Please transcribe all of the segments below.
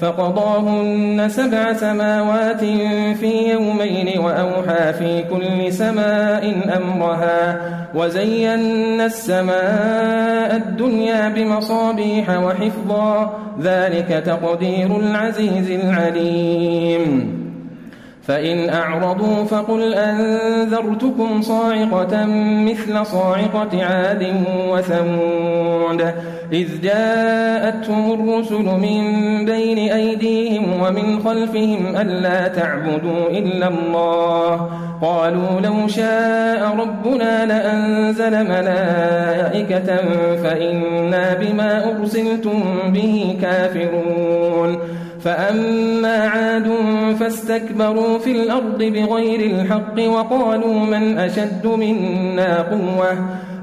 فقضاهن سبع سماوات في يومين وأوحى في كل سماء أمرها وزينا السماء الدنيا بمصابيح وحفظا ذلك تقدير العزيز العليم. فإن أعرضوا فقل أنذرتكم صاعقة مثل صاعقة عاد وثمود. إذ جاءتهم الرسل من بين أيديهم ومن خلفهم ألا تعبدوا إلا الله. قالوا لو شاء ربنا لأنزل ملائكة فإنا بما أرسلتم به كافرون. فأما عاد فاستكبروا في الأرض بغير الحق وقالوا من أشد منا قوة.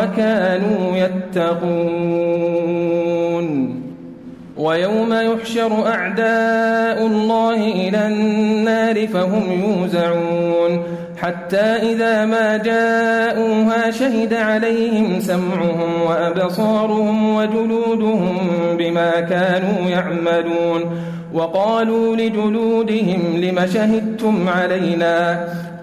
وكانوا يتقون. ويوم يحشر أعداء الله إلى النار فهم يوزعون. حتى إذا ما جاءوها شهد عليهم سمعهم وأبصارهم وجلودهم بما كانوا يعملون. وقالوا لجلودهم لم شهدتم علينا؟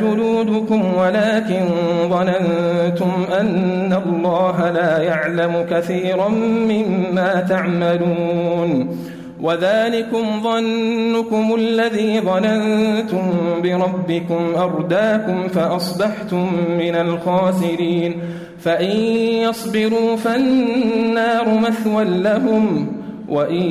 جلودكم ولكن ظننتم أن الله لا يعلم كثيرا مما تعملون وذلكم ظنكم الذي ظننتم بربكم أرداكم فأصبحتم من الخاسرين فإن يصبروا فالنار مثوى لهم وإن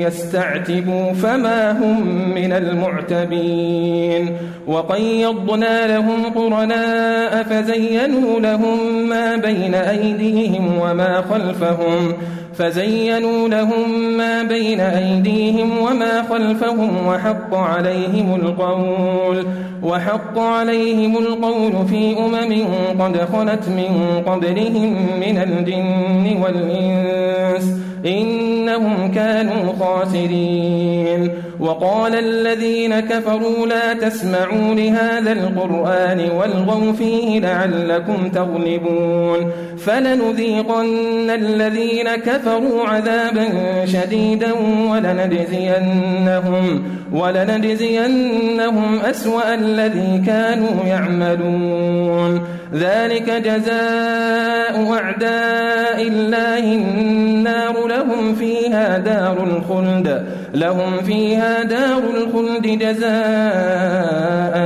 يستعتبوا فما هم من المعتبين وقيضنا لهم قرناء فزينوا لهم ما بين أيديهم وما خلفهم فزينوا لهم ما بين أيديهم وما خلفهم وحق عليهم القول وحق عليهم القول في أمم قد خلت من قبلهم من الجن والإنس إنهم كانوا خاسرين. وقال الذين كفروا لا تسمعوا لهذا القرآن والغوا فيه لعلكم تغلبون فلنذيقن الذين كفروا عذابا شديدا ولنجزينهم ولنجزينهم أسوأ الذي كانوا يعملون ذلك جزاء أعداء الله النار لهم فيها دار الخلد لهم فيها دار الخلد جزاء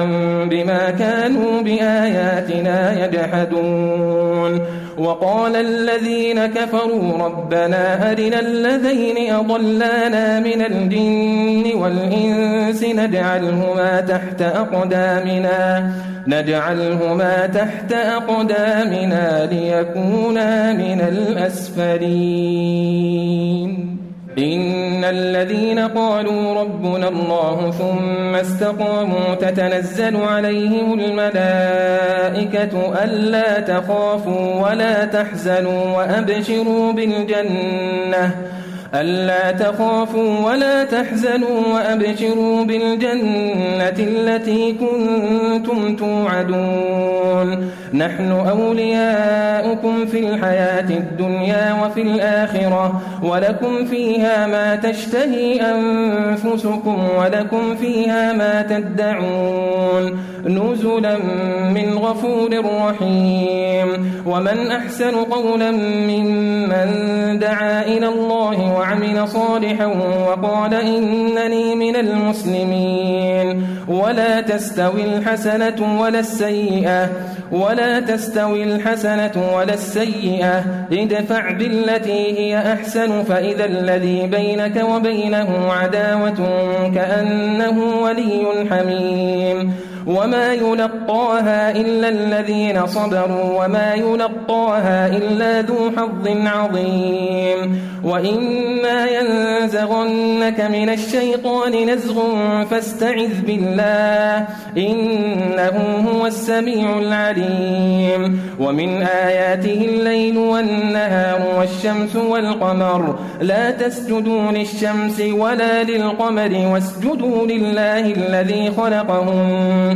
بما كانوا بآياتنا يجحدون. وقال الذين كفروا ربنا أرنا الذين أضلانا من الجن والإنس نجعلهما تحت أقدامنا نجعلهما تحت أقدامنا ليكونا من الأسفلين. إن الذين قالوا ربنا الله ثم استقاموا تتنزل عليهم الملائكة ألا تخافوا ولا تحزنوا وأبشروا بالجنة ألا تخافوا ولا تحزنوا وأبشروا بالجنة التي كنتم توعدون. نحن أولياؤكم في الحياة الدنيا وفي الآخرة ولكم فيها ما تشتهي أنفسكم ولكم فيها ما تدعون. نزلا من غفور رحيم. ومن أحسن قولا ممن دعا إلى الله وعمل صالحا وقال إنني من المسلمين. ولا تستوي الحسنة ولا السيئة. ولا تستوي الحسنة ولا السيئة. ادفع بالتي هي أحسن. فإذا الذي بينك وبينه عداوة كأنه ولي حميم. وما يلقاها إلا الذين صبروا وما يلقاها إلا ذو حظ عظيم وإما ينزغنك من الشيطان نزغ فاستعذ بالله إنه هو السميع العليم ومن آياته الليل والنهار والشمس والقمر لا تسجدوا للشمس ولا للقمر واسجدوا لله الذي خلقهم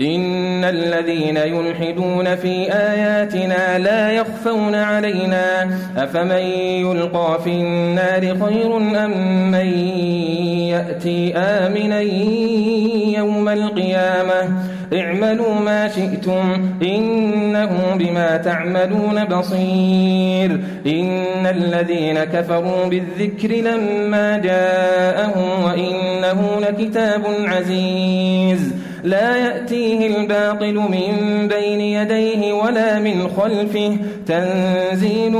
إن الذين يلحدون في آياتنا لا يخفون علينا أفمن يلقى في النار خير أم من يأتي آمنا يوم القيامة اعملوا ما شئتم إنه بما تعملون بصير إن الذين كفروا بالذكر لما جاءهم وإنه لكتاب عزيز لا يأتيه الباطل من بين يديه ولا من خلفه. تنزيل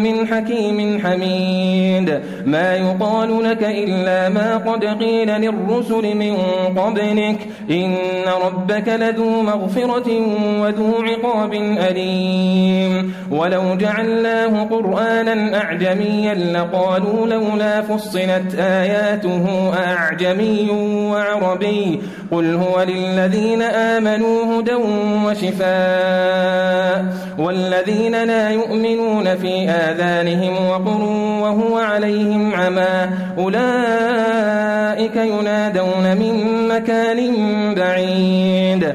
من حكيم حميد. ما يقال لك إلا ما قد قيل للرسل من قبلك. إن ربك لذو مغفرة وذو عقاب أليم. ولو جعلناه قرآنا أعجميا لقالوا لولا فصلت آياته أعجمي وعربي. قل هو للذين آمنوا هدى وشفاء والذين لا يؤمنون في آذانهم وقر وهو عليهم عمى أولئك ينادون من مكان بعيد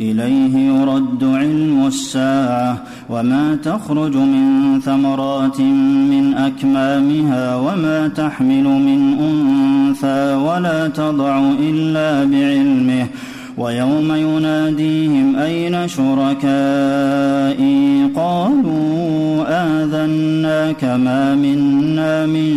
إليه يرد علم الساعة وما تخرج من ثمرات من أكمامها وما تحمل من أنثى ولا تضع إلا بعلمه ويوم يناديهم أين شركائي؟ قالوا آذناك ما منا من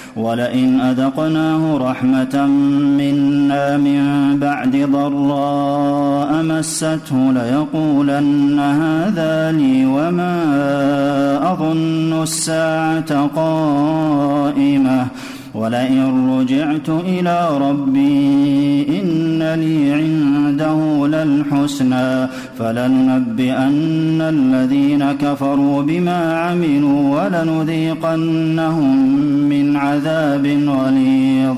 ولئن أذقناه رحمة منا من بعد ضراء مسته ليقولن هذا لي وما أظن الساعة قائمة. ولئن رجعت إلى ربي إن لي عنده للحسنى فلننبئن الذين كفروا بما عملوا ولنذيقنهم من عذاب غليظ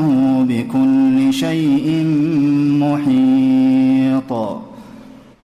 إنه بكل شيء